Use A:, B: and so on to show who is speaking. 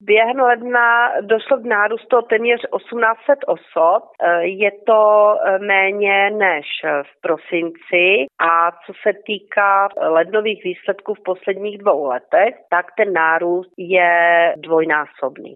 A: Během ledna došlo k nárůstu téměř 1800 osob. Eh, je to eh, méně než v prosinci a co se týká eh, lednových výsledků v posledních dvou letech, tak ten nárůst je dvojnásobný.